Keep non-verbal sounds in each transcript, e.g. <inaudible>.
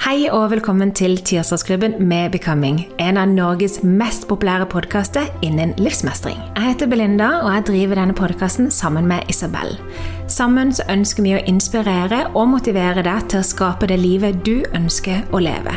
Hei og velkommen til Tirsdagsklubben med Becoming, en av Norges mest populære podkaster innen livsmestring. Jeg heter Belinda, og jeg driver denne podkasten sammen med Isabel. Sammen så ønsker vi å inspirere og motivere deg til å skape det livet du ønsker å leve.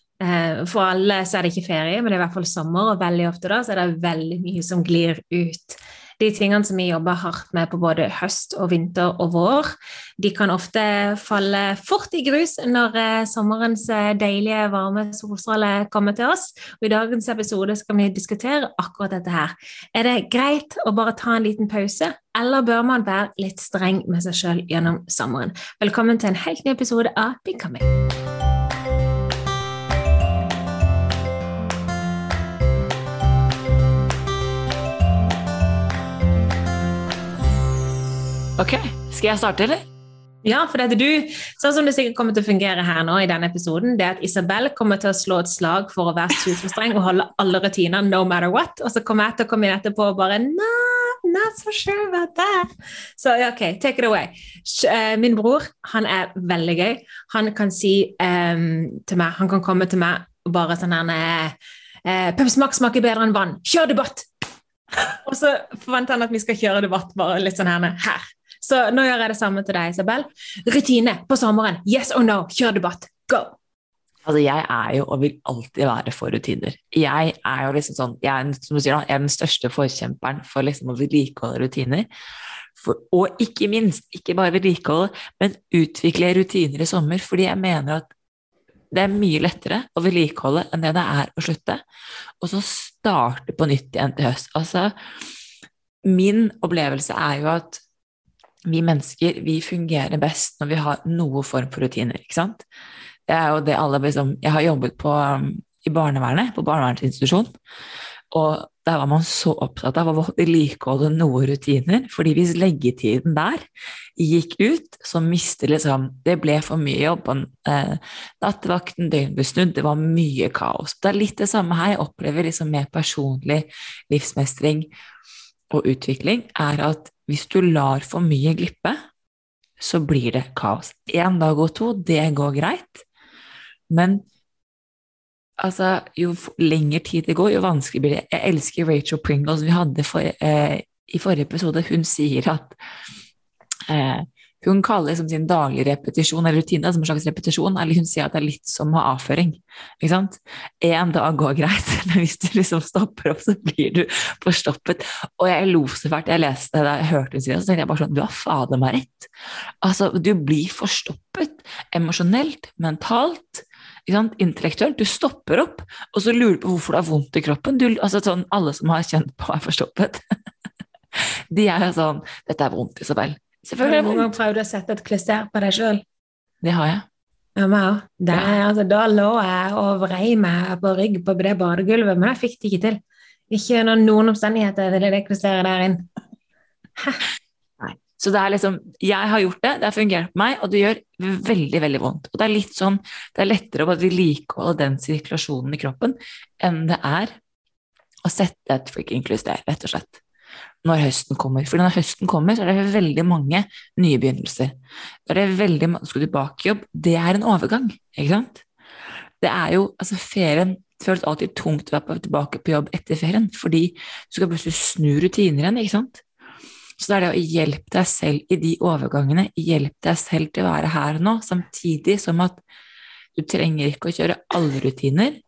Eh, For alle så er det ikke ferie, men det er i hvert fall sommer, og veldig ofte da så er det veldig mye som glir ut. De tingene som vi jobber hardt med på både høst og vinter og vår, de kan ofte falle fort i grus når eh, sommerens eh, deilige, varme solstråler kommer til oss. Og I dagens episode skal vi diskutere akkurat dette her. Er det greit å bare ta en liten pause, eller bør man være litt streng med seg sjøl gjennom sommeren? Velkommen til en helt ny episode av Becoming. Ok, skal jeg starte, eller? Ja, for dette du, sånn som det sikkert kommer til å fungere her nå i denne episoden, det er at Isabel kommer til å slå et slag for å være superstreng og holde alle rutiner no matter what, og så kommer jeg til å komme inn etterpå og bare Not, not so sure about that. Så ja, ok, take it away. Eh, Min bror, han er veldig gøy. Han kan si um, til meg, han kan komme til meg og bare sånn her uh, eh, Pepsi Max smaker bedre enn vann. Kjør debatt! <laughs> Og så forventer han at vi skal kjøre debatt bare litt sånn her. her. Så nå gjør jeg det samme til deg, Isabel. Rutine på sommeren. Yes or no? Kjør debatt. Go! Altså, jeg er jo og vil alltid være for rutiner. Jeg er jo liksom sånn, jeg er, som du sier jeg er den største forkjemperen for liksom å vedlikeholde rutiner. For, og ikke minst, ikke bare vedlikeholde, men utvikle rutiner i sommer, fordi jeg mener at det er mye lettere å vedlikeholde enn det det er å slutte, og så starte på nytt igjen til høst. Altså, min opplevelse er jo at vi mennesker vi fungerer best når vi har noe form for rutiner. ikke sant? Det er jo det alle liksom, Jeg har jobbet på, um, i barnevernet, på barnevernsinstitusjon. Og der var man så opptatt av å vedlikeholde noen rutiner, fordi hvis leggetiden der gikk ut, så mistet liksom Det ble for mye jobb. Eh, nattevakten, døgnet ble snudd, det var mye kaos. Det er litt det samme her. Jeg opplever liksom mer personlig livsmestring og utvikling, er at hvis du lar for mye glippe, så blir det kaos. Én dag og to, det går greit, men altså, jo lengre tid det går, jo vanskeligere blir det. Jeg elsker Rachel Pringle, som vi hadde for, eh, i forrige episode. Hun sier at eh, Hun kaller liksom sin daglige repetisjon eller rutine som en slags repetisjon, eller Hun sier at det er litt som å ha avføring. ikke sant? En dag går greit, <laughs> men hvis du liksom stopper opp, så blir du forstoppet. Og jeg lo så fælt. Jeg leste det, jeg hørte hun si det, så tenkte jeg bare sånn Du har fader meg rett. Altså, du blir forstoppet emosjonelt, mentalt. Intellektuelt. Du stopper opp, og så lurer du på hvorfor du har vondt i kroppen. Du, altså sånn, Alle som har kjent på være forstoppet, <laughs> de er jo sånn Dette er vondt, Isabel. Selvfølgelig noen gang prøvd å sette et klister på deg sjøl? Det har jeg. Ja, òg. Altså, da lå jeg og vrei meg på rygg på det badegulvet, men jeg fikk det ikke til. Ikke under noen omstendigheter ville det klisteret der inn. Så det er liksom Jeg har gjort det, det har fungert på meg, og det gjør veldig, veldig vondt. Og det er litt sånn Det er lettere å vedlikeholde den sirkulasjonen i kroppen enn det er å sette et freaking klister, rett og slett når høsten kommer. For når høsten kommer, så er det veldig mange nye begynnelser. Da er det veldig mange skal tilbake i jobb. Det er en overgang, ikke sant? Det er jo, altså Ferien føles alltid tungt å være tilbake på jobb etter ferien, fordi du skal plutselig snu rutiner igjen, ikke sant? Så det er det å hjelpe deg selv i de overgangene, hjelpe deg selv til å være her nå, samtidig som at du trenger ikke å kjøre alle rutiner,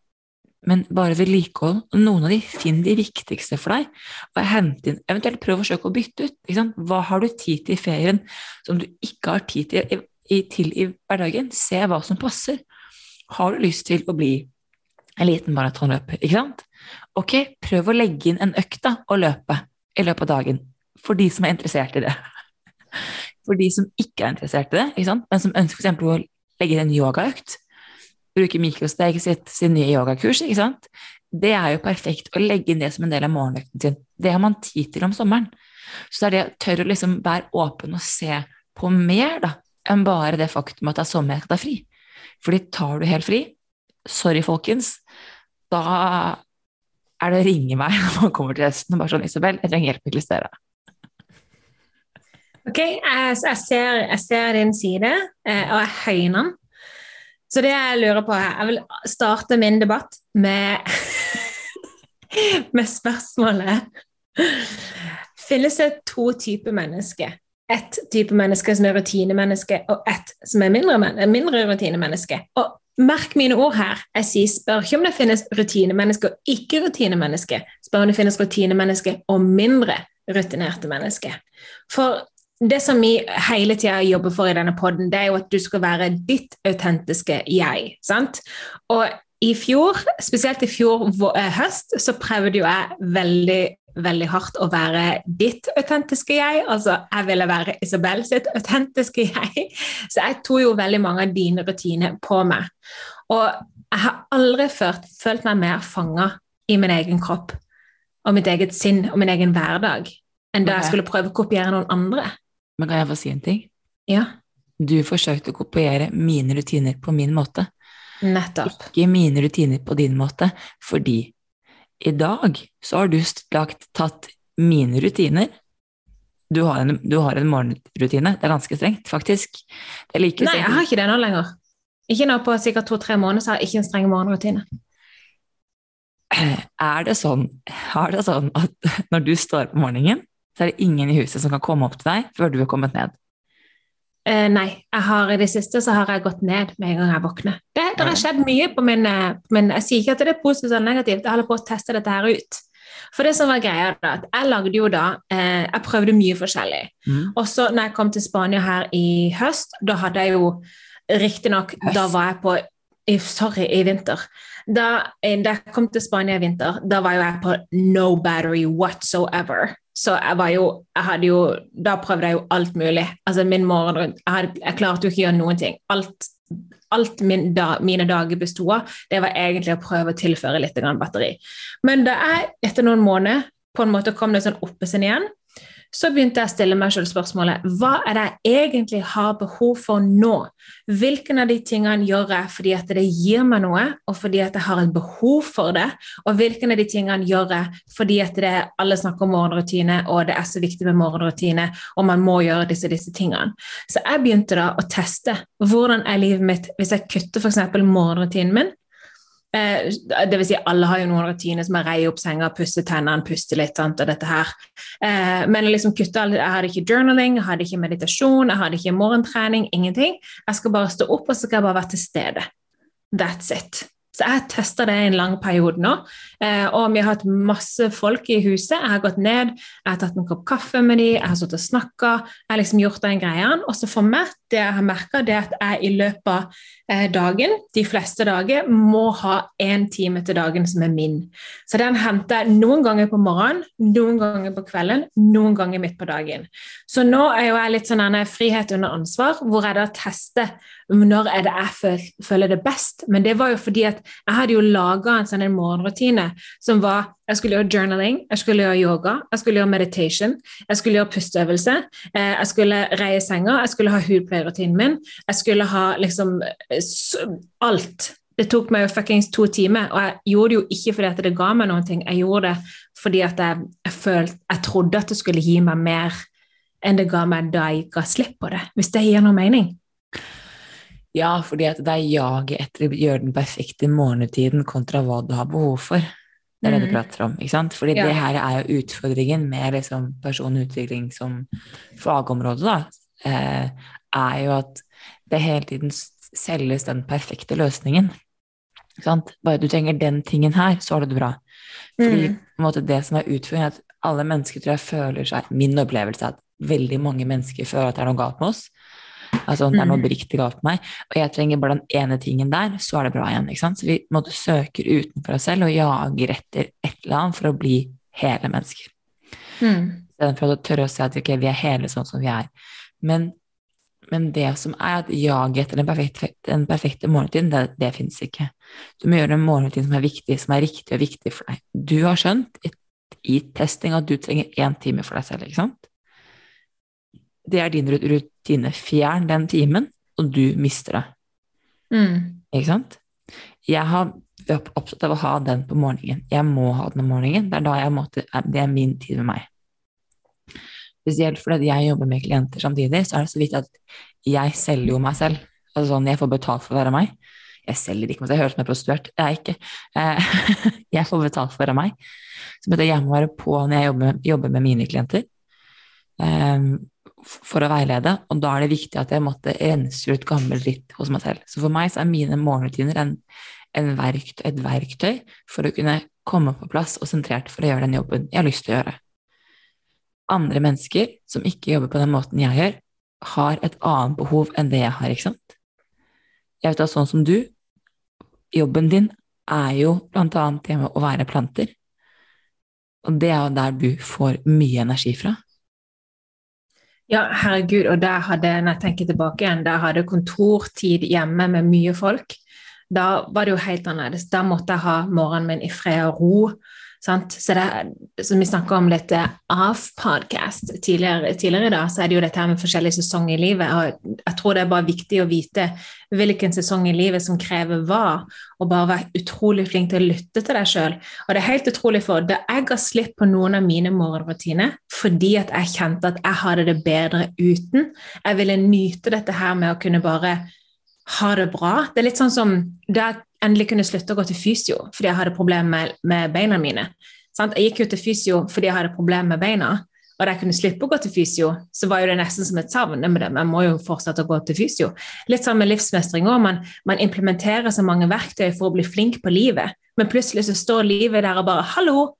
men bare vedlikehold. Noen av de finn de viktigste for deg, og hent inn, eventuelt prøv å forsøke å bytte ut. Hva har du tid til i ferien som du ikke har tid til i, til i hverdagen? Se hva som passer. Har du lyst til å bli en liten maratonløper, ikke sant? Ok, prøv å legge inn en økt da, og løpe i løpet av dagen, for de som er interessert i det. <laughs> For de som ikke er interessert i det, men som ønsker f.eks. å legge inn en yogaøkt, bruke mikrosteg sitt sin nye yogakurs, ikke sant? Det er jo perfekt å legge inn det som en del av morgenøkten sin. Det har man tid til om sommeren. Så det er det å tørre å liksom være åpen og se på mer da, enn bare det faktum at det er sommer jeg skal ta fri. Fordi tar du helt fri, sorry folkens, da er det å ringe meg <laughs> når man kommer til høsten og bare sånn 'Isabel, jeg trenger hjelp med klisteret'. Ok, jeg, jeg, ser, jeg, ser, din side, eh, og jeg høyner den. Så det jeg lurer på her Jeg vil starte min debatt med, med spørsmålet Finnes det to typer mennesker? Ett type menneske som er rutinemenneske, og ett som er mindre, mindre rutinemenneske. Og merk mine ord her. Jeg sier, spør ikke om det finnes rutinemenneske og ikke rutinemenneske. Spør om det finnes rutinemenneske og mindre rutinerte mennesker. For det som vi hele tida jobber for i denne poden, det er jo at du skal være ditt autentiske jeg. sant? Og i fjor, spesielt i fjor eh, høst, så prøvde jo jeg veldig veldig hardt å være ditt autentiske jeg. Altså, jeg ville være Isabel sitt autentiske <laughs> jeg. Så jeg tok jo veldig mange av dine rutiner på meg. Og jeg har aldri ført, følt meg mer fanga i min egen kropp og mitt eget sinn og min egen hverdag enn da jeg skulle prøve å kopiere noen andre. Men kan jeg få si en ting? Ja. Du forsøkte å kopiere mine rutiner på min måte. Nettopp. Ikke mine rutiner på din måte, fordi i dag så har du lagt, tatt mine rutiner du har, en, du har, en, morgenrutine. Det er ganske strengt, faktisk. Nei, jeg har ikke det nå lenger. Ikke nå på sikkert to-tre måneder så har jeg ikke en streng morgenrutine. Er det sånn, er det sånn at <laughs> når du står på morgenen, så er det ingen i huset som kan komme opp til deg før du er kommet ned. Uh, nei, har, i det siste så har jeg gått ned med en gang jeg våkner. Det, det har skjedd mye på min, eh, men jeg sier ikke at det er positivt eller negativt. Jeg holder på å teste dette her ut. For det som var greia da, at Jeg lagde jo da, eh, jeg prøvde mye forskjellig. Mm. Og så når jeg kom til Spania her i høst, da hadde jeg jo Riktignok, da var jeg på i, Sorry, i vinter. Da, eh, da, jeg kom til Spania i vinter, da var jo jeg på no battery whatsoever. Så jeg var jo, jeg hadde jo Da prøvde jeg jo alt mulig. Altså min morgen, jeg, hadde, jeg klarte jo ikke å gjøre noen ting. Alt, alt min da, mine dager besto av, det var egentlig å prøve å tilføre litt batteri. Men da jeg etter noen måneder på en måte kom det sånn sin igjen, så begynte jeg å stille meg selv spørsmålet hva er det jeg egentlig har behov for nå? Hvilken av de tingene gjør jeg fordi at det gir meg noe, og fordi at jeg har et behov for det? Og hvilken av de tingene gjør jeg fordi at det, alle snakker om morgenrutine, og det er så viktig med morgenrutine, og man må gjøre disse, disse tingene. Så jeg begynte da å teste hvordan er livet mitt hvis jeg kutter f.eks. morgenrutinen min Eh, det vil si, alle har jo noen rutiner som er reie opp senga, pusse tennene, puste litt, sant, og dette her. Eh, men liksom kutte Jeg hadde ikke journaling, jeg hadde ikke meditasjon, jeg hadde ikke morgentrening, ingenting. Jeg skal bare stå opp, og så skal jeg bare være til stede. That's it. Så jeg testa det i en lang periode nå. Eh, og vi har hatt masse folk i huset. Jeg har gått ned, jeg har tatt en kopp kaffe med dem, jeg har sittet og snakka. Jeg har liksom gjort den greia. Og så for meg, det jeg har merka, er at jeg i løpet av eh, dagen, de fleste dager, må ha én time til dagen som er min. Så den henter jeg noen ganger på morgenen, noen ganger på kvelden, noen ganger midt på dagen. Så nå er jo jeg litt sånn en frihet under ansvar, hvor jeg da tester når er det jeg føler det best. Men det var jo fordi at jeg hadde jo laga en sånn morgenrutine som var jeg skulle gjøre journaling, jeg skulle gjøre yoga, jeg skulle gjøre meditation, jeg skulle gjøre pusteøvelse, eh, jeg skulle reie senga, jeg skulle ha hudpleierrutinen min, jeg skulle ha liksom alt. Det tok meg jo fuckings to timer, og jeg gjorde det jo ikke fordi det ga meg noen ting, jeg gjorde det fordi at jeg, jeg, følte, jeg trodde at det skulle gi meg mer enn det ga meg da jeg ga slipp på det, hvis det gir noe mening. Ja, fordi at det er jaget etter å gjøre den perfekte morgentiden kontra hva du har behov for. Det er det du mm. prater om. ikke sant? Fordi ja. det her er jo utfordringen med liksom personlig utvikling som fagområde, da, eh, er jo at det hele tiden selges den perfekte løsningen. Ikke sant? Bare du trenger den tingen her, så har du det bra. Fordi mm. på en måte, det som er utfordringen, er at alle mennesker tror jeg føler seg Min opplevelse er at veldig mange mennesker føler at det er noe galt med oss. Altså det er noe beriktig galt med meg, og jeg trenger bare den ene tingen der, så er det bra igjen. ikke sant? Så vi måtte søke utenfor oss selv og jager etter et eller annet for å bli hele mennesker. Mm. Istedenfor å tørre å si at okay, vi er hele sånn som vi er. Men, men det som er at jaget etter den perfekte, den perfekte morgentiden, det, det fins ikke. Du må gjøre en morgentid som er viktig, som er riktig og viktig for deg. Du har skjønt i testing at du trenger én time for deg selv, ikke sant? Det er din rutine. Fjern den timen, og du mister det. Mm. Ikke sant? Jeg har vært opptatt av å ha den på morgenen. Jeg må ha den om morgenen. Det er da jeg måtte, det er min tid med meg. Spesielt fordi jeg jobber med klienter samtidig, så er det så viktig at jeg selger jo meg selv. Altså sånn, Jeg får betalt for å være meg. Jeg selger ikke, jeg høres ut som jeg er prostituert. Jeg er ikke. Eh, <laughs> jeg får betalt for å være meg. Så jeg må være på når jeg jobber, jobber med mine klienter. Um, for å veilede, og da er det viktig at jeg måtte rense ut gammel dritt hos meg selv. Så for meg så er mine morgenrutiner en, en verktøy, et verktøy for å kunne komme på plass og sentrert for å gjøre den jobben jeg har lyst til å gjøre. Andre mennesker som ikke jobber på den måten jeg gjør, har et annet behov enn det jeg har, ikke sant? Jeg vet at sånn som du, jobben din er jo blant annet det med å være planter. Og det er jo der du får mye energi fra. Ja, herregud, og der hadde, når jeg tenker tilbake igjen, der hadde kontortid hjemme med mye folk. Da var det jo helt annerledes. Da måtte jeg ha morgenen min i fred og ro. Sant? Så det, som vi snakka om litt eh, off-podcast tidligere, tidligere, i dag, så er det jo dette her med forskjellige sesonger i livet. og Jeg tror det er bare viktig å vite hvilken sesong i livet som krever hva, og bare være utrolig flink til å lytte til deg sjøl. Og det er helt utrolig, for da jeg ga slipp på noen av mine morgenrutiner fordi at jeg kjente at jeg hadde det bedre uten, jeg ville nyte dette her med å kunne bare ha det bra. Det er litt sånn som da jeg endelig kunne slutte å gå til fysio fordi jeg hadde problemer med, beina mine. Jeg gikk jo til fysio fordi jeg hadde problemer med beina, og da jeg kunne slippe å gå til fysio, så var det nesten som et savn. Men jeg må jo fortsette å gå til fysio. Litt sånn med livsmestring òg. Man, man, implementerer så mange verktøy for å bli flink på livet, men plutselig så står livet der og bare 'Hallo,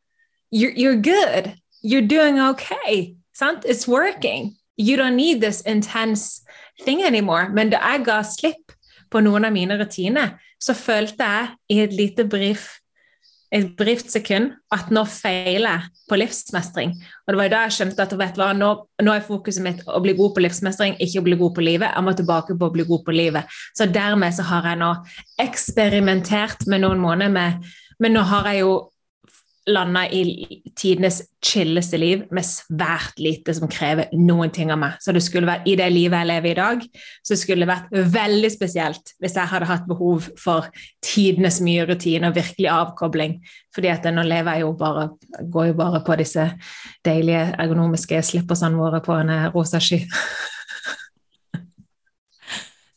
you're, you're good. You're doing okay. Sant? It's working. You don't need this intense thing anymore. Men da jeg ga slipp på noen av mine rutiner, så følte jeg i et lite brief et brift sekund at nå feiler jeg på livsmestring. Og det var da jeg skjønte at vet hva, nå, nå, er fokuset mitt å bli god på livsmestring, ikke å bli god på livet. Jeg må tilbake på å bli god på livet. Så dermed så har jeg nå eksperimentert med noen måneder med Men nå har jeg jo landa i tidenes chilleste liv med svært lite som krever noen ting av meg. Så det skulle vært, i det livet jeg lever i dag, så skulle det vært veldig spesielt hvis jeg hadde hatt behov for tidenes mye rutine og virkelig avkobling. Fordi at nå lever jeg jo bare, går jo bare på disse deilige ergonomiske slippersene våre på en rosa sky. <laughs>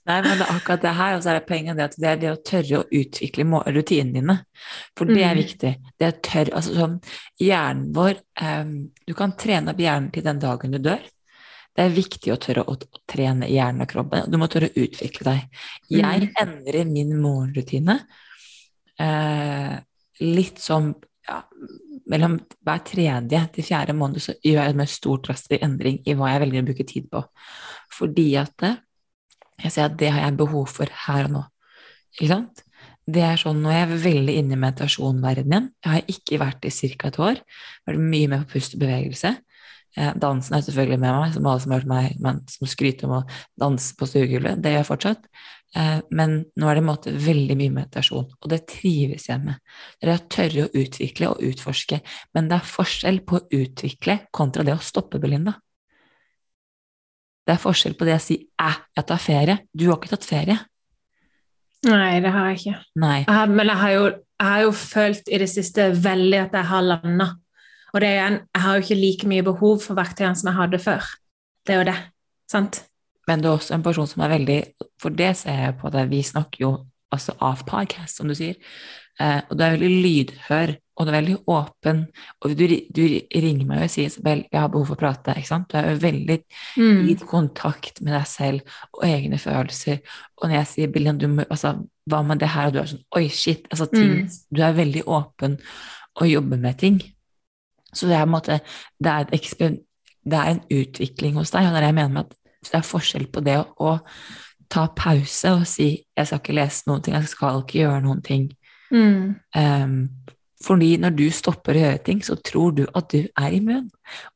Nei, men det er akkurat det her, og så er det poenget det at det er det å tørre å utvikle rutinene dine. For det er Mm. viktig. Det er tørr, altså sånn, hjernen vår um, Du kan trene opp hjernen til den dagen du dør. Det er viktig å tørre å, å trene hjernen og kroppen. Du må tørre å utvikle deg. Jeg endrer min morgenrutine uh, litt som ja, mellom hver tredje til fjerde måned så gjør jeg en stor drastisk endring i hva jeg velger å bruke tid på. Fordi at eh, jeg ser at det har jeg behov for her og nå. Ikke sant? Det er sånn, Nå er jeg veldig inne i meditasjonverdenen. Jeg har ikke vært i ca. et år. Vært mye med på pust og bevegelse. Eh, dansen er selvfølgelig med meg, som alle som har hørt meg men, som skryter om å danse på stuegulvet. Det gjør jeg fortsatt. Eh, men nå er det i måte veldig mye meditasjon, og det trives jeg med. Det er å tørre å utvikle og utforske. Men det er forskjell på å utvikle kontra det å stoppe, Belinda. Det er forskjell på det å si 'æ, jeg tar ferie'. Du har ikke tatt ferie. Nei, det har jeg ikke. Jeg har, men jeg har, jo, jeg har jo følt i det siste veldig at jeg har landa. Og det igjen, jeg har jo ikke like mye behov for verktøyene som jeg hadde før. Det er jo det. Sant? Men du er også en person som er veldig For det ser jeg på deg, vi snakker jo altså av podcast, som du sier. Eh, og du er veldig lydhør, og du er veldig åpen. Og du, du ringer meg og sier Isabel, jeg har behov for å prate. ikke sant? Du er jo veldig Mm. i kontakt med deg selv og egne følelser. Og når jeg sier Billian, du må, altså, hva med det her? Og du er sånn oi, shit. Altså, ting, Mm. Du er veldig åpen og jobber med ting. Så det er, måte, det er, et det er en utvikling hos deg, og det er jeg mener med at det er forskjell på det å, å ta pause og si jeg skal ikke lese noen ting, jeg skal ikke gjøre noen ting. Mm. Um, fordi når du stopper å gjøre ting, så tror du at du er immun.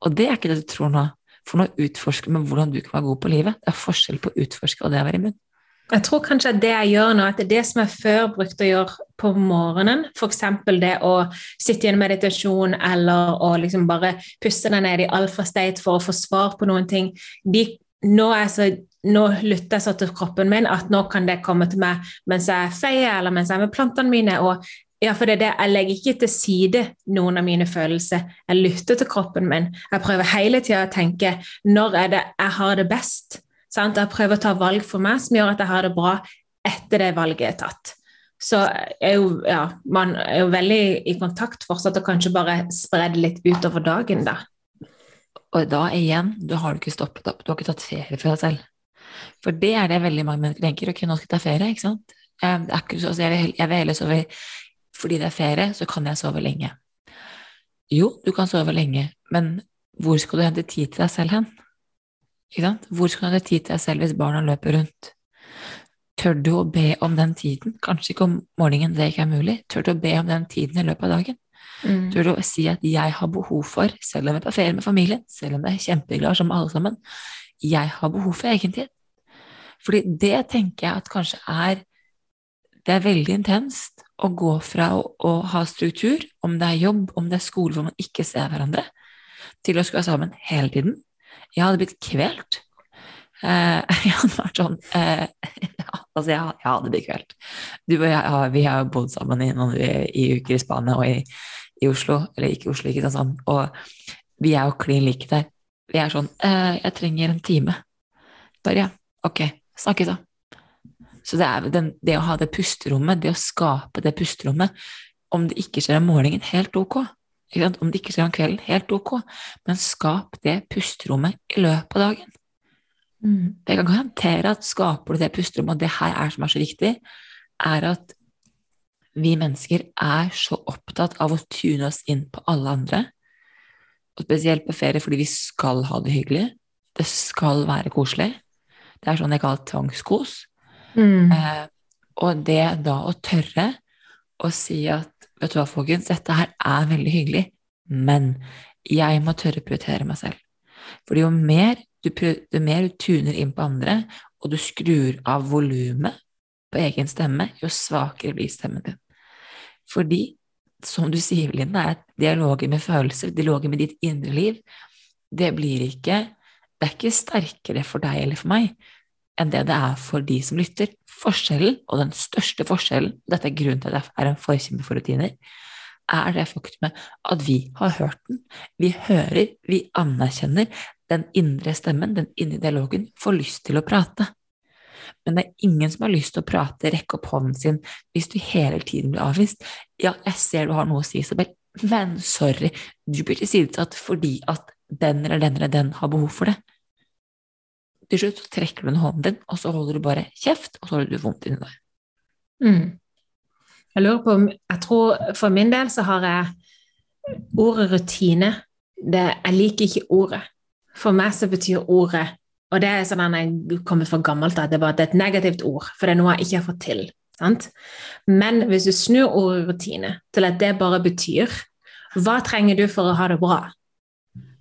Og det er ikke det du tror nå. For nå utforsker med hvordan du kan være god på livet. Det er forskjell på å utforske og det å være immun. Jeg tror kanskje at det jeg gjør nå, at det er det som jeg før brukte å gjøre på morgenen, f.eks. det å sitte i en meditasjon eller å liksom bare puste deg ned i alfa state for å få svar på noen ting, de, nå, så, nå lytter jeg så til kroppen min at nå kan det komme til meg mens jeg feier eller mens jeg er med plantene mine. og ja, for det er det, Jeg legger ikke til side noen av mine følelser. Jeg lytter til kroppen min. Jeg prøver hele tida å tenke når er det jeg har det best. Sant? Jeg prøver å ta valg for meg som gjør at jeg har det bra etter det valget er tatt. Så er jo, ja, man er jo veldig i kontakt fortsatt, og kanskje bare spre litt utover dagen, da. Og da igjen, du har ikke stoppet opp, du har ikke tatt ferie for deg selv. For det er det veldig mange mennesker tenker, ok, nå skal jeg ta ferie, ikke sant? Det er ikke så, altså jeg, vil, jeg vil heller sove, fordi det er ferie, så kan jeg sove lenge. Jo, du kan sove lenge, men hvor skal du hente tid til deg selv hen? Ikke sant? Hvor skal du hente tid til deg selv hvis barna løper rundt? Tør du å be om den tiden? Kanskje ikke om morgenen, det ikke er mulig. Tør du å be om den tiden i løpet av dagen? Tør du å si at jeg har behov for, selv om jeg er på ferie med familien, selv om det er kjempeglad som alle sammen, jeg har behov for egentid. Fordi det tenker jeg at kanskje er Det er veldig intenst å gå fra å, å ha struktur, om det er jobb, om det er skole hvor man ikke ser hverandre, til å skulle være sammen hele tiden. Jeg hadde blitt kvelt. Eh, <laughs> jeg hadde vært sånn eh, <laughs> Altså, jeg, jeg hadde blitt kvelt. Du og jeg ja, vi har jo bodd sammen i noen i uker i Spania og i, i Oslo, eller ikke i Oslo, ikke sånn, og vi er jo klin like der. Vi er sånn eh, Jeg trenger en time. Bare ja, ok, snakkes da. Så det er den, det å ha det pusterommet, det å skape det pusterommet, om det ikke skjer om morgenen, helt ok. Om det ikke skjer om kvelden, helt ok. Men skap det pusterommet i løpet av dagen. Jeg kan garantere at skaper du det pusterommet, og det her er som er så viktig, er at vi mennesker er så opptatt av å tune oss inn på alle andre, og spesielt på ferie fordi vi skal ha det hyggelig. Det skal være koselig. Det er sånn jeg kaller tvangskos. Mm. Eh, og det da å tørre å si at vet du hva, folkens, dette her er veldig hyggelig, men jeg må tørre å prioritere meg selv. For jo mer du, jo mer du tuner inn på andre, og du skrur av volumet på egen stemme, jo svakere blir stemmen din. Fordi, som du sier, Linda, er dialogen med følelser, dialogen med ditt indre liv, det blir ikke Det er ikke sterkere for deg eller for meg enn det det er for de som lytter. Forskjellen, og den største forskjellen, og dette er grunnen til at jeg er en forkjemper for rutiner, er det faktumet at vi har hørt den. Vi hører, vi anerkjenner den indre stemmen, den indre dialogen, får lyst til å prate. Men det er ingen som har lyst til å prate, rekke opp hånden sin hvis du hele tiden blir avvist. Ja, jeg ser du har noe å si, Isabel, men sorry, du blir tilsidesatt fordi at den eller den eller den har behov for det. Til slutt så trekker du ned hånden din, og så holder du bare kjeft, og så har du vondt inni deg. Mm. Jeg lurer på Jeg tror for min del så har jeg ordet rutine det, Jeg liker ikke ordet. For meg så betyr ordet Og det er sånn jeg kommer fra gammelt at det, er et negativt ord, for det er noe jeg ikke har fått til. Sant? Men hvis du snur ordet rutine til at det bare betyr Hva trenger du for å ha det bra?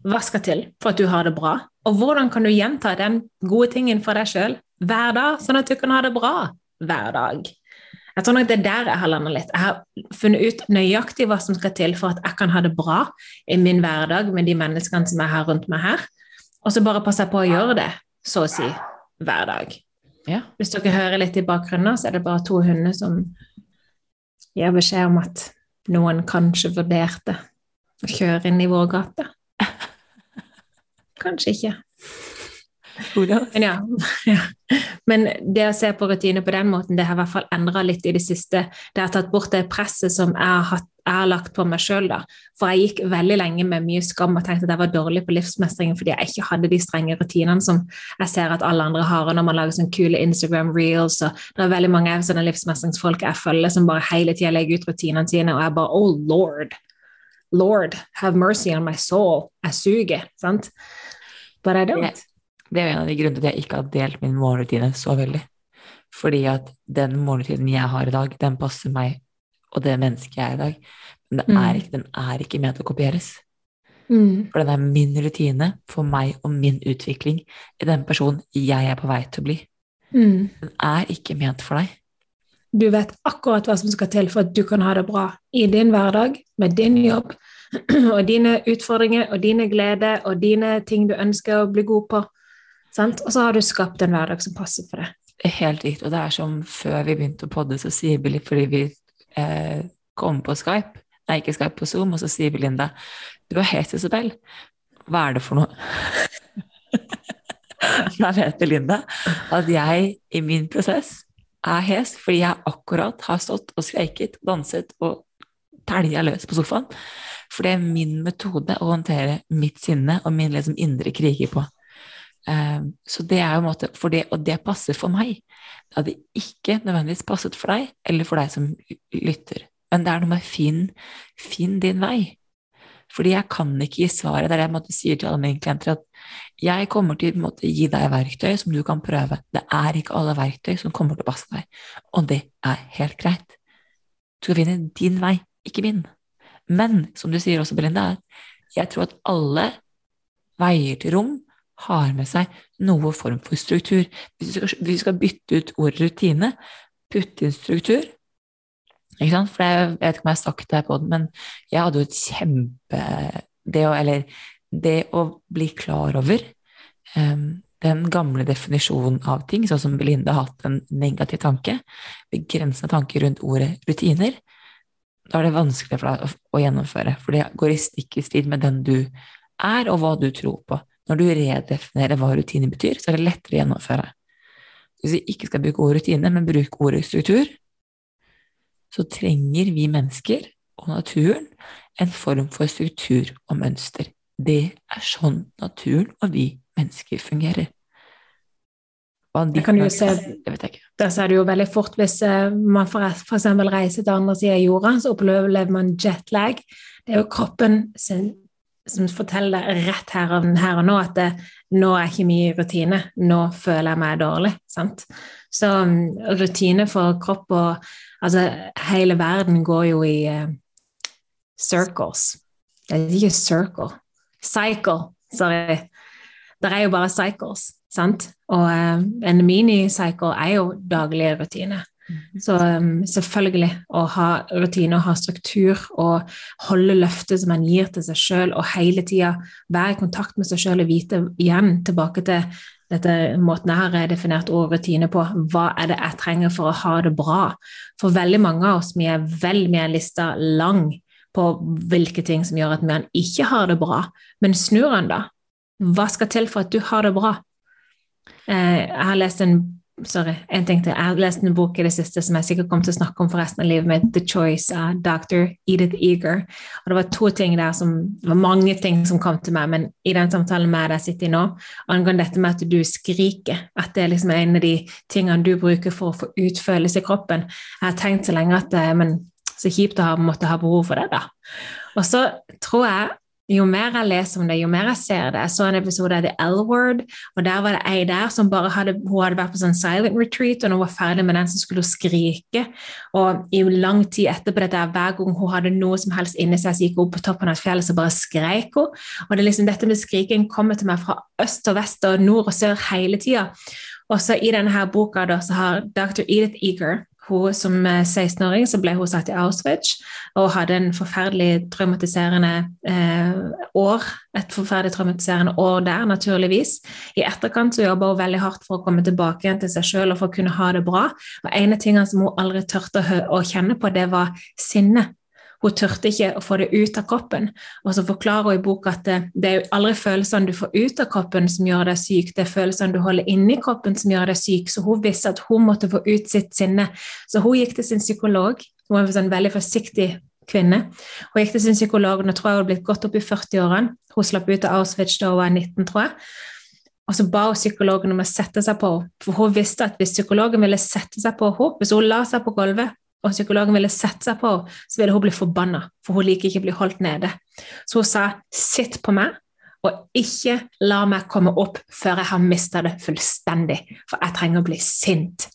Hva skal til for at du har det bra? Og hvordan kan du gjenta den gode tingen for deg sjøl hver dag, sånn at du kan ha det bra hver dag? Jeg tror nok det er der jeg har landet litt. Jeg har funnet ut nøyaktig hva som skal til for at jeg kan ha det bra i min hverdag med de menneskene som jeg har rundt meg her, og så bare passer på å gjøre det, så å si, hver dag. Ja. Hvis dere hører litt i bakgrunnen, så er det bare to hunder som gir beskjed om at noen kanskje vurderte å kjøre inn i vår gate. <laughs> Kanskje ikke. Men, ja, <laughs> ja. Men det å se på rutiner på den måten, det har i hvert fall endra litt i det siste. Det har tatt bort det presset som jeg har, hatt, jeg har lagt på meg sjøl. For jeg gikk veldig lenge med mye skam og tenkte at jeg var dårlig på livsmestringen fordi jeg ikke hadde de strenge rutinene som jeg ser at alle andre har. Og når man lager sånne kule Instagram reels, og det er veldig mange sånne livsmestringsfolk jeg følger som bare hele tida legger ut rutinene sine, og jeg bare Oh lord! Lord, have mercy on my soul. Jeg suger. sant? But I don't. Det er en av de grunnene til at jeg ikke har delt min morgenrutine så veldig. Fordi at den morgenrutinen jeg har i dag, den passer meg og det mennesket jeg er i dag. Men Mm. er ikke, den er ikke ment å kopieres. Mm. For den er min rutine for meg og min utvikling i den personen jeg er på vei til å bli. Mm. Den er ikke ment for deg. Du vet akkurat hva som skal til for at du kan ha det bra i din hverdag, med din jobb, <clears throat> og dine utfordringer og dine gleder og dine ting du ønsker å bli god på. Sant? Og så har du skapt en hverdag som passer for deg. Helt riktig. Og det er som før vi begynte å podde, så sier vi fordi vi eh, kom på Skype, nei, ikke Skype, på Zoom, og så sier Belinda du er helt Isabel. Hva er det for noe? <laughs> Da vet Belinda at jeg i min prosess er hes fordi jeg akkurat har stått og skreiket, danset og telja løs på sofaen. For det er min metode å håndtere mitt sinne og min liksom indre kriger på. Um, så det er jo en måte for det, Og det passer for meg. Det hadde ikke nødvendigvis passet for deg, eller for deg som lytter. Men det er noe med finn, finn din vei. Fordi jeg kan ikke gi svaret. Det er det jeg måtte sier til alle mine klienter, at jeg kommer til å gi deg verktøy som du kan prøve. Det er ikke alle verktøy som kommer til å passe deg, og det er helt greit. Du skal finne din vei, ikke min. Men som du sier også, Belinda, jeg tror at alle veier til rom har med seg noe form for struktur. Hvis vi skal, hvis vi skal bytte ut ordet rutine, putte inn struktur ikke sant? For jeg vet ikke om jeg har sagt det her på den, men jeg hadde jo et kjempe det å, Eller det å bli klar over um, den gamle definisjonen av ting, sånn som Belinda har hatt en negativ tanke, begrensende tanke rundt ordet rutiner, da er det vanskelig for deg å, å gjennomføre, for det går i stikk i strid med den du er, og hva du tror på. Når du redefinerer hva rutine betyr, så er det lettere å gjennomføre. Hvis vi ikke skal bruke ordet rutine, men bruke ordet struktur, så trenger vi mennesker og naturen en form for struktur og mønster. Det er sånn naturen og vi mennesker fungerer. Det kan du jo se. Der ser du jo veldig fort hvis eh, man f.eks. reiser til andre siden av jorda, så opplever man jetlag. Det er jo kroppen sin, som forteller rett her og, her og nå at det, nå er ikke mye rutine, nå føler jeg meg dårlig. sant? Så um, rutine for kropp og Altså, hele verden går jo i uh, circles. Det er ikke circle. Cycle, sorry. Det er jo bare cycles, sant? Og uh, en minicycle er jo daglige rutiner. Så um, selvfølgelig å ha rutine og ha struktur og holde løftet som man gir til seg sjøl, og hele tida være i kontakt med seg sjøl og vite igjen tilbake til dette måten jeg har redefinert ord rutine på. Hva er det jeg trenger for å ha det bra? For veldig mange av oss vi er vel med en lista lang på hvilke ting som gjør at vi ikke har det bra. Men snur en da? Hva skal til for at du har det bra? Eh, jeg har lest en Sorry, en ting til. Jeg har lest en bok i det siste som jeg sikkert kommer til å snakke om for resten av livet mitt, The Choice av Dr. Edith Eager. Og det var to ting der som Det var mange ting som kom til meg, men i den samtalen med deg sitter i nå, angående dette med at du skriker, at det er liksom en av de tingene du bruker for å få utfølelse i kroppen. Jeg har tenkt så lenge at det Men så kjipt å ha, måtte ha behov for det, da. Og så tror jeg jo mer jeg leser om det, jo mer jeg ser det Jeg så en episode av The L-Word, og der var det ei der som bare hadde hun hadde vært på sånn silent retreat, og når hun var ferdig med den, så skulle hun skrike. Og i lang tid etterpå dette, hver gang hun hadde noe som helst inni seg, så gikk hun opp på toppen av et fjell, så bare skreik hun. Og det er liksom dette med skriking kommer til meg fra øst og vest og nord og sør hele tida. Og så i denne her boka da, så har dr. Edith Eager hun som 16-åring så ble hun satt i Auschwitz og hadde en forferdelig traumatiserende eh, år. Et forferdelig traumatiserende år der, naturligvis. I etterkant så jobba hun veldig hardt for å komme tilbake igjen til seg sjøl og for å kunne ha det bra. Og En av tingene som hun aldri turte å, å kjenne på, det var sinne. Hun turte ikke å få det ut av kroppen. Og så forklarer hun i boka at det, er aldri følelsene du får ut av kroppen som gjør deg syk, det er følelsene du holder inni kroppen som gjør deg syk. Så hun visste at hun måtte få ut sitt sinne. Så hun gikk til sin psykolog. Hun var en sånn veldig forsiktig kvinne. Hun gikk til sin psykolog, nå tror jeg hun har blitt godt opp i 40-årene. Hun slapp ut av Auschwitz da hun var 19, tror jeg. Og så ba hun psykologen om å sette seg på henne, for hun visste at hvis psykologen ville sette seg på henne, hvis hun la seg på gulvet og psykologen ville sette seg på, så ville hun bli forbanna, for hun liker ikke å bli holdt nede. Så hun sa 'sitt på meg', og ikke la meg komme opp før jeg har mista det fullstendig, for jeg trenger å bli sint.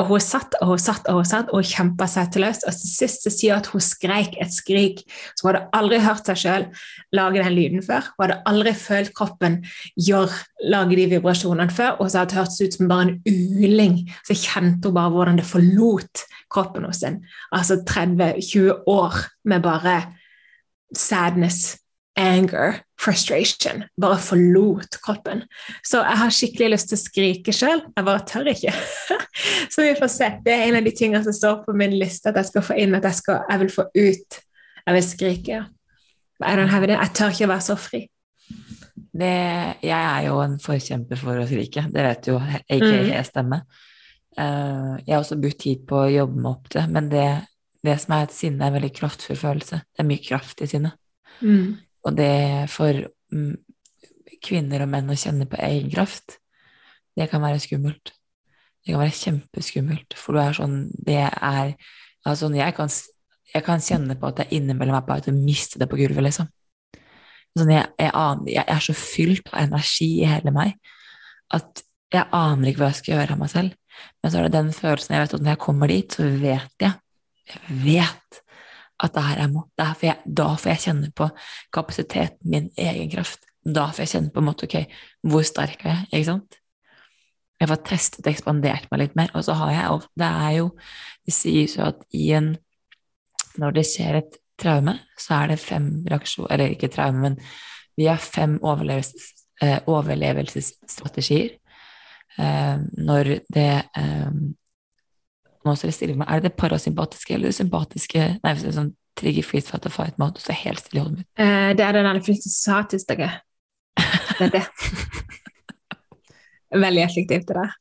Og hun satt og hun satt og hun satt og kjempa seg til løs, og til sist sier at hun skreik et skrik. som hun hadde aldri hørt seg sjøl lage den lyden før. Hun hadde aldri følt kroppen gjør, lage de vibrasjonene før. Og så hadde det hørtes ut som bare en uling. Så kjente hun bare hvordan det forlot kroppen en. Altså 30-20 år med bare sadness, anger, frustration. Bare forlot kroppen. Så jeg har skikkelig lyst til å skrike sjøl, jeg bare tør ikke. <laughs> så vi får se. Det er en av de tingene som står på min liste at jeg skal få inn, at jeg, skal, jeg vil få ut. Jeg vil skrike. Jeg tør ikke å være så fri. Det, jeg er jo en forkjemper for å skrike, det vet jo, aka stemme. Uh, jeg har også brukt tid på å jobbe meg opp til men det, det som er et sinne, er en veldig kraftfull følelse. Det er mye kraft i sinnet. Mm. Og det for mm, kvinner og menn å kjenne på egen kraft, det kan være skummelt. Det kan være kjempeskummelt, for du er sånn Det er Altså, jeg kan, jeg kan kjenne på at jeg innimellom er på vei til å miste det på gulvet, liksom. Sånn, jeg, jeg, aner, jeg, er så fylt av energi i hele meg at jeg aner ikke hva jeg skal gjøre av meg selv. Men så er det den følelsen jeg vet at når jeg kommer dit, så vet jeg Jeg vet at det her jeg må. Jeg, da får jeg kjenne på kapasiteten min, egen kraft. Da får jeg kjenne på en måte ok, hvor sterk er jeg? Ikke sant? Jeg får testet og ekspandert meg litt mer. Og så har jeg Det er jo Det sies jo at i en Når det skjer et traume, så er det fem reaksjoner Eller ikke traume, men vi har fem overlevelses, eh, overlevelsesstrategier Eh, når det eh, nå står det stille med, Er det det parasympatiske eller det sympatiske Nei, sånn trigger freeze fight or fight mode, så helt stille i hodet mitt. Eh, det er den fysiske Det er det. Veldig effektivt, det der.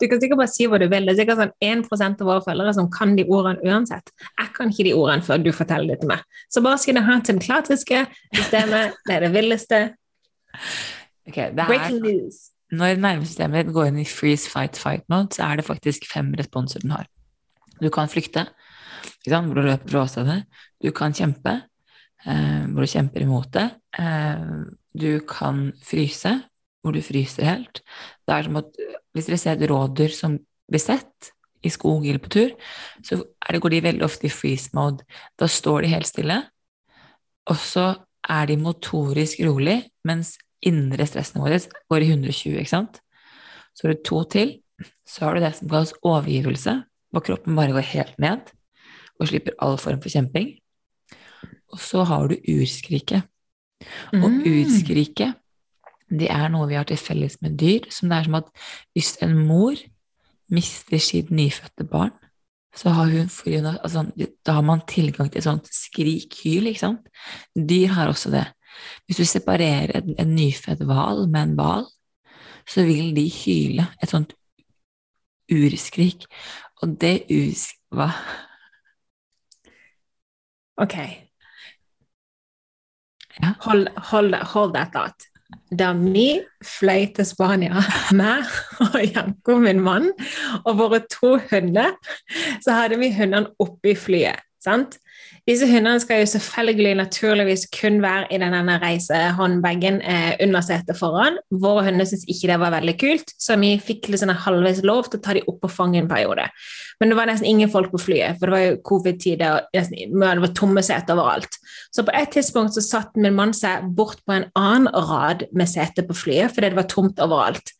Du kan sikkert bare si hva du vil. Det er sikkert sånn 1% av våre følgere som kan de ordene uansett. Jeg kan ikke de ordene før du forteller det til meg. Så bare si det her til det klatriske systemet. Det er det villeste. Okay, det er, Breaking news. Når nervesystemet ditt går inn i freeze, fight, fight mode, så er det faktisk fem responser den har. Du kan flykte, hvor du løper fra åstedet. Du kan kjempe, eh, hvor du kjemper imot det. Eh, du kan fryse, hvor du fryser helt. Det er som at hvis dere ser et rådyr som blir sett i skog eller på tur, så det, går de veldig ofte i freeze mode. Da står de helt stille, og så er de motorisk rolig, mens indre stressnivået ditt går i 120, ikke sant? Så har du to til. Så har du det som kalles overgivelse, hvor kroppen bare går helt ned og slipper all form for kjemping. Og så har du urskriket. Og mm. urskriket, det er noe vi har til felles med dyr, som det er som at hvis en mor mister sitt nyfødte barn, så har hun, altså, da har man tilgang til et sånt skrik-hyl, ikke sant? Dyr har også det. Hvis du separerer en, en nyfødt hval med en hval, så vil de hyle et sånt urskrik. Og det ursk... Hva? Ok. Ja. Hold, hold, hold that thought. Da vi fløy til Spania, <laughs> meg og Janko, min mann, og våre to hunder, så hadde vi hundene oppe i flyet. sant? Disse hundene skal jo selvfølgelig naturligvis kun være i denne reisehåndbagen eh, under setet foran. Våre hunder syntes ikke det var veldig kult, så vi fikk liksom halvveis lov til å ta dem opp på fanget en periode. Men det var nesten ingen folk på flyet, for det var jo covid-tider, og nesten, det var tomme seter overalt. Så på et tidspunkt så satt min mann seg bort på en annen rad med sete på flyet, fordi det var tomt overalt.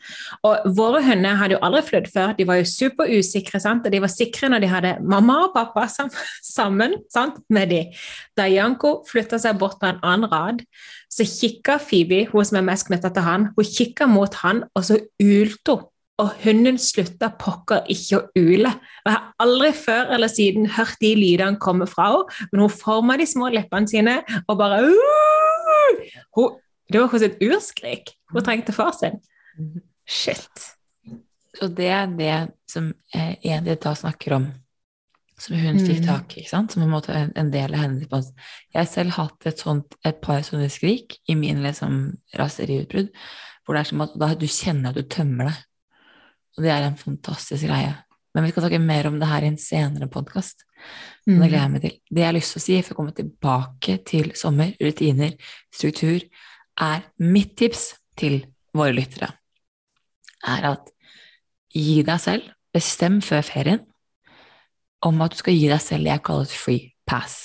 Og våre hunder hadde jo aldri flydd før, de var jo superusikre, sant? og de var sikre når de hadde mamma og pappa sammen sant? med de. Da Janko flytta seg bort på en annen rad, så kikka Phoebe, hun som er mest knytta til han, hun kikka mot han, og så ulte hun. Og hunden slutta pokker ikke å ule. Og Jeg har aldri før eller siden hørt de lydene komme fra henne, men hun forma de små leppene sine og bare hun, Det var hos et urskrik. Hun trengte far sin. Shit. Og det er det som eh, Edith da snakker om, som hun fikk Mm. tak i, ikke sant? som på en måte en del av respons. Jeg har selv hatt et, sånt, et par sånne skrik i min liksom, raseriutbrudd, hvor det er som at da du kjenner at du tømmer deg. Og det er en fantastisk greie. Men vi skal snakke mer om det her i en senere podkast. Mm. Det gleder jeg meg til. Det jeg har lyst til å si, for å komme tilbake til sommer, rutiner, struktur, er mitt tips til våre lyttere, er at gi deg selv, bestem før ferien, om at du skal gi deg selv det jeg kaller et free pass.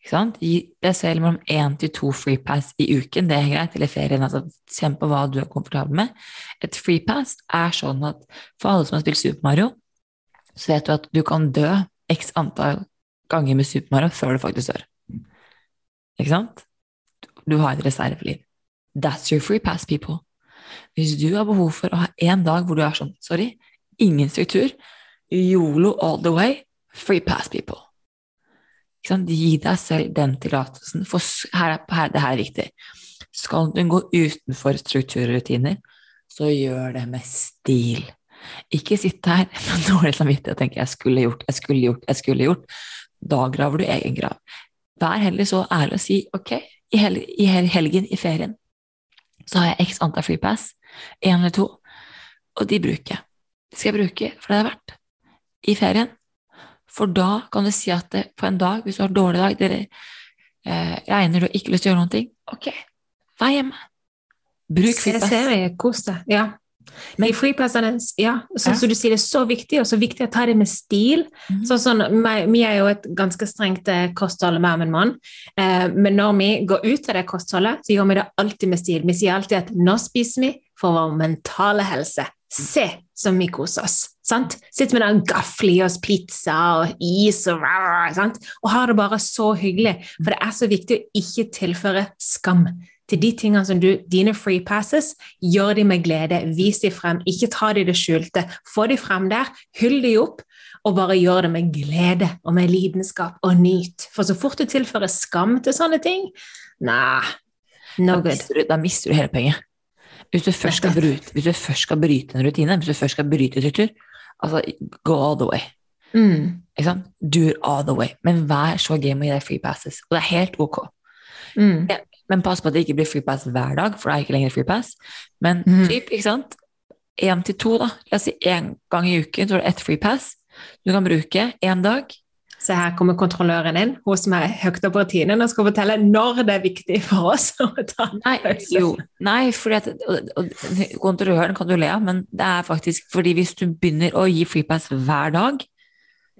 Ikke sant? Gi deg selv mellom én til to free pass i uken, det er greit, eller ferien, altså kjenn på hva du er komfortabel med. Et free pass er sånn at for alle som har spilt Super Mario, så vet du at du kan dø x antall ganger med Super Mario før du faktisk dør. Ikke sant? Du har et reserveliv. That's your free pass, people. Hvis du har behov for å ha en dag hvor du er sånn, sorry, ingen struktur, yolo all the way, free pass, people. Gi deg selv den tillatelsen, for her, er- her, det her er viktig. Skal du gå utenfor strukturrutiner, så gjør det med stil. Ikke sitt her <laughs> med dårlig samvittighet og tenke 'jeg skulle gjort, jeg skulle gjort, jeg skulle gjort'. Da graver du egen grav. Vær heller så ærlig og si 'ok, i, hel i hel helgen, i ferien, så har jeg x antall free pass, én eller to, og de bruker jeg. De skal jeg bruke for det er verdt. I ferien. For da kan du si at det, på en dag, hvis du har en dårlig dag, det eh, regner du har ikke lyst til å gjøre noen ting, ok, vær hjemme. Bruk Se serie, kos deg. Ja. Men friplassene, ja, sånn Ja. som du sier, det er så viktig, og så viktig å ta det med stil. Mhm. Sånn sånn, Vi er jo et ganske strengt eh, kosthold, og min mann. Eh, men når vi går ut av det kostholdet, så gjør vi det alltid med stil. Vi sier alltid at nå spiser vi for vår mentale helse. Se som vi koser oss. Sant? Sitter med den gaffel i oss pizza og is og sant? og har det bare så hyggelig. For det er så viktig å ikke tilføre skam til de tingene som du, dine free passes, gjør de med glede, vis de frem, ikke ta de det skjulte, få de frem der, hyll de opp, og bare gjør det med glede og med lidenskap og nyt. For så fort du tilfører skam til sånne ting, nah, no good. da mister du hele poenget. Hvis du, først skal bryte, hvis du først skal bryte en rutine, hvis du først skal bryte struktur, altså go all the way. Mm, Ikke sant? Do it all the way. Men vær så game og gi deg free passes. Og det er helt ok. mm, Ja, Men pass på at det ikke blir free pass hver dag, for det er ikke lenger free pass. Men mm. typ, ikke sant? Én til to, da. La oss si én gang i uken, så har du ett free pass. Du kan bruke én dag. Så her kommer kontrolløren inn, hun som er høyt oppe på rutinen, og skal fortelle når det er viktig for oss å ta Nei, pause. jo, nei at, og, og, kontrolløren kan du le av, men det er faktisk fordi hvis du begynner å gi freepass hver dag,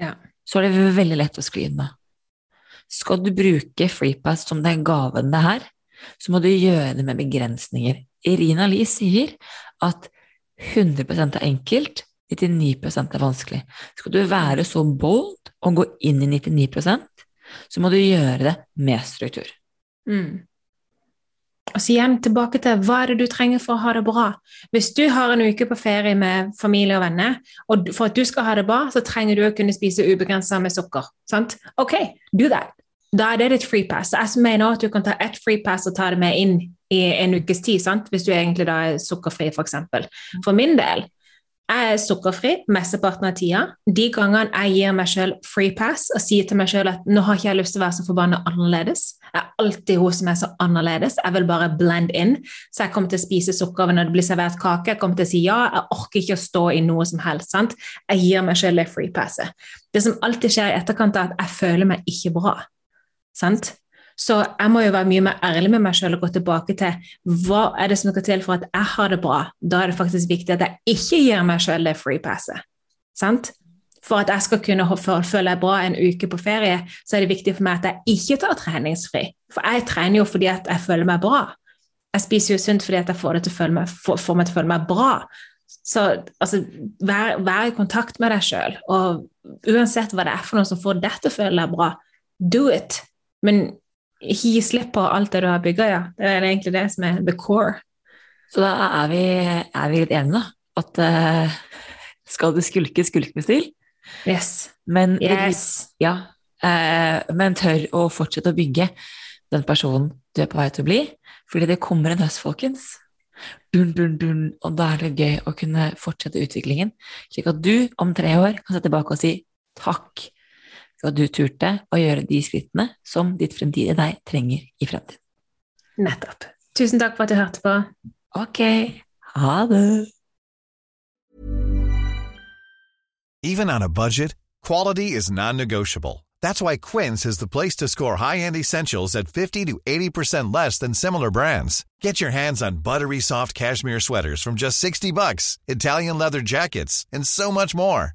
Ja. så er det veldig lett å skli unna. Skal du bruke freepass som den gaven det er, så må du gjøre det med begrensninger. Irina Lie sier at 100 er enkelt, 99 er vanskelig. Skal du være så bold og gå inn i 99% så må du gjøre det med struktur. Mm. Og så igjen tilbake til hva er det du trenger for å ha det bra. Hvis du har en uke på ferie med familie og venner, og for at du skal ha det bra, så trenger du å kunne spise ubegrensa med sukker. Sant? Ok, do that. Da er det ditt free pass. Jeg mener at du kan ta ett free pass og ta det med inn i en ukes tid, sant? hvis du egentlig da er sukkerfri, f.eks. For min del Jeg er sukkerfri mesteparten av tida. De gangene jeg gir meg selv free pass og sier til meg selv at nå har ikke jeg lyst til å være så forbanna annerledes. Jeg er alltid hun som er så annerledes. Jeg vil bare blend in. Så jeg kommer til å spise sukker når det blir servert kake. Jeg kommer til å si ja. Jeg orker ikke å stå i noe som helst. sant? Jeg gir meg selv det free passet. Det som alltid skjer i etterkant, er at jeg føler meg ikke bra. sant? Så jeg må jo være mye mer ærlig med meg selv og gå tilbake til hva er det som skal til for at jeg har det bra. Da er det faktisk viktig at jeg ikke gir meg selv det free passet. Sant? For at jeg skal kunne føle meg bra en uke på ferie, så er det viktig for meg at jeg ikke tar treningsfri. For jeg trener jo fordi at jeg føler meg bra. Jeg spiser jo sunt fordi at jeg får, det til meg, får meg til å føle meg bra. Så altså, vær, vær i kontakt med deg sjøl, og uansett hva det er for noe som får deg til å føle deg bra, do it. Men gi slipp på alt det du har bygga, ja. Det er egentlig det som er the core. Så da er vi, er vi litt enige, da. At uh, skal du skulke, skulk med stil. Yes. Men, yes. Ja, uh, men tør å fortsette å bygge den personen du er på vei til å bli. Fordi det kommer en høst, folkens. Dun, dun, dun, og da er det gøy å kunne fortsette utviklingen, slik at du om tre år kan se tilbake og si takk for du turte å gjøre de skrittene som ditt fremtidige deg trenger i fremtiden. Nettopp. Tusen takk for at du hørte på. Ok, ha det. Even on a budget, quality is non-negotiable. That's why Quince is the place to score high-end essentials at 50 to 80% less than similar brands. Get your hands on buttery soft cashmere sweaters from just 60 bucks, Italian leather jackets, and so much more.